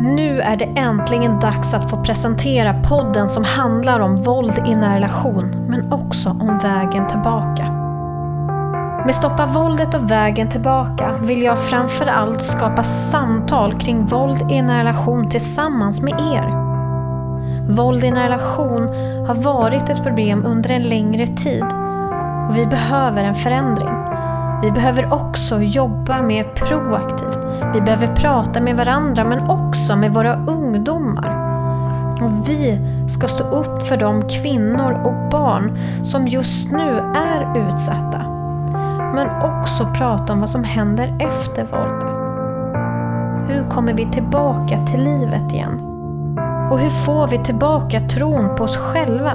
Nu är det äntligen dags att få presentera podden som handlar om våld i nära relation, men också om vägen tillbaka. Med Stoppa våldet och vägen tillbaka vill jag framförallt skapa samtal kring våld i en relation tillsammans med er. Våld i en relation har varit ett problem under en längre tid och vi behöver en förändring. Vi behöver också jobba mer proaktivt. Vi behöver prata med varandra men också med våra ungdomar. Och vi ska stå upp för de kvinnor och barn som just nu är utsatta. Men också prata om vad som händer efter våldet. Hur kommer vi tillbaka till livet igen? Och hur får vi tillbaka tron på oss själva?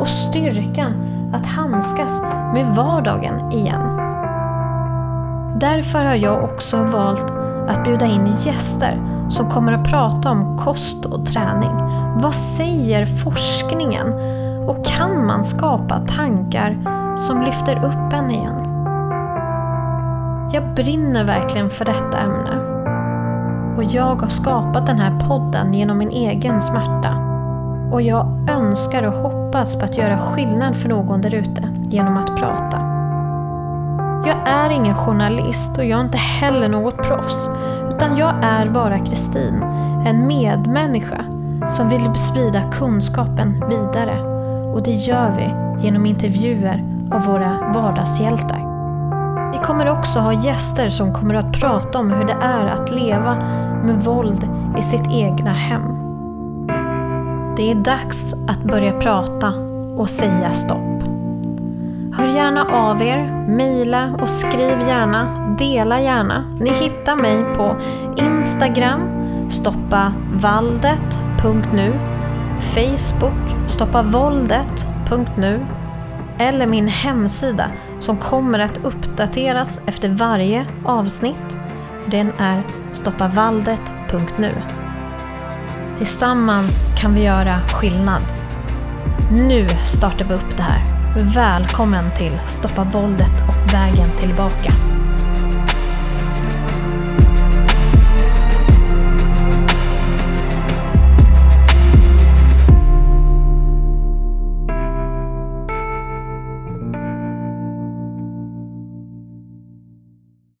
Och styrkan att handskas med vardagen igen. Därför har jag också valt att bjuda in gäster som kommer att prata om kost och träning. Vad säger forskningen? Och kan man skapa tankar som lyfter upp en igen? Jag brinner verkligen för detta ämne. Och jag har skapat den här podden genom min egen smärta. Och jag önskar och hoppas på att göra skillnad för någon därute genom att prata. Jag är ingen journalist och jag är inte heller något proffs. Utan jag är bara Kristin, en medmänniska som vill sprida kunskapen vidare. Och det gör vi genom intervjuer av våra vardagshjältar. Vi kommer också ha gäster som kommer att prata om hur det är att leva med våld i sitt egna hem. Det är dags att börja prata och säga stopp. Hör gärna av er, mejla och skriv gärna, dela gärna. Ni hittar mig på Instagram, stoppavaldet.nu, Facebook, stoppavåldet.nu eller min hemsida som kommer att uppdateras efter varje avsnitt. Den är stoppavaldet.nu. Tillsammans kan vi göra skillnad. Nu startar vi upp det här. Välkommen till Stoppa våldet och vägen tillbaka.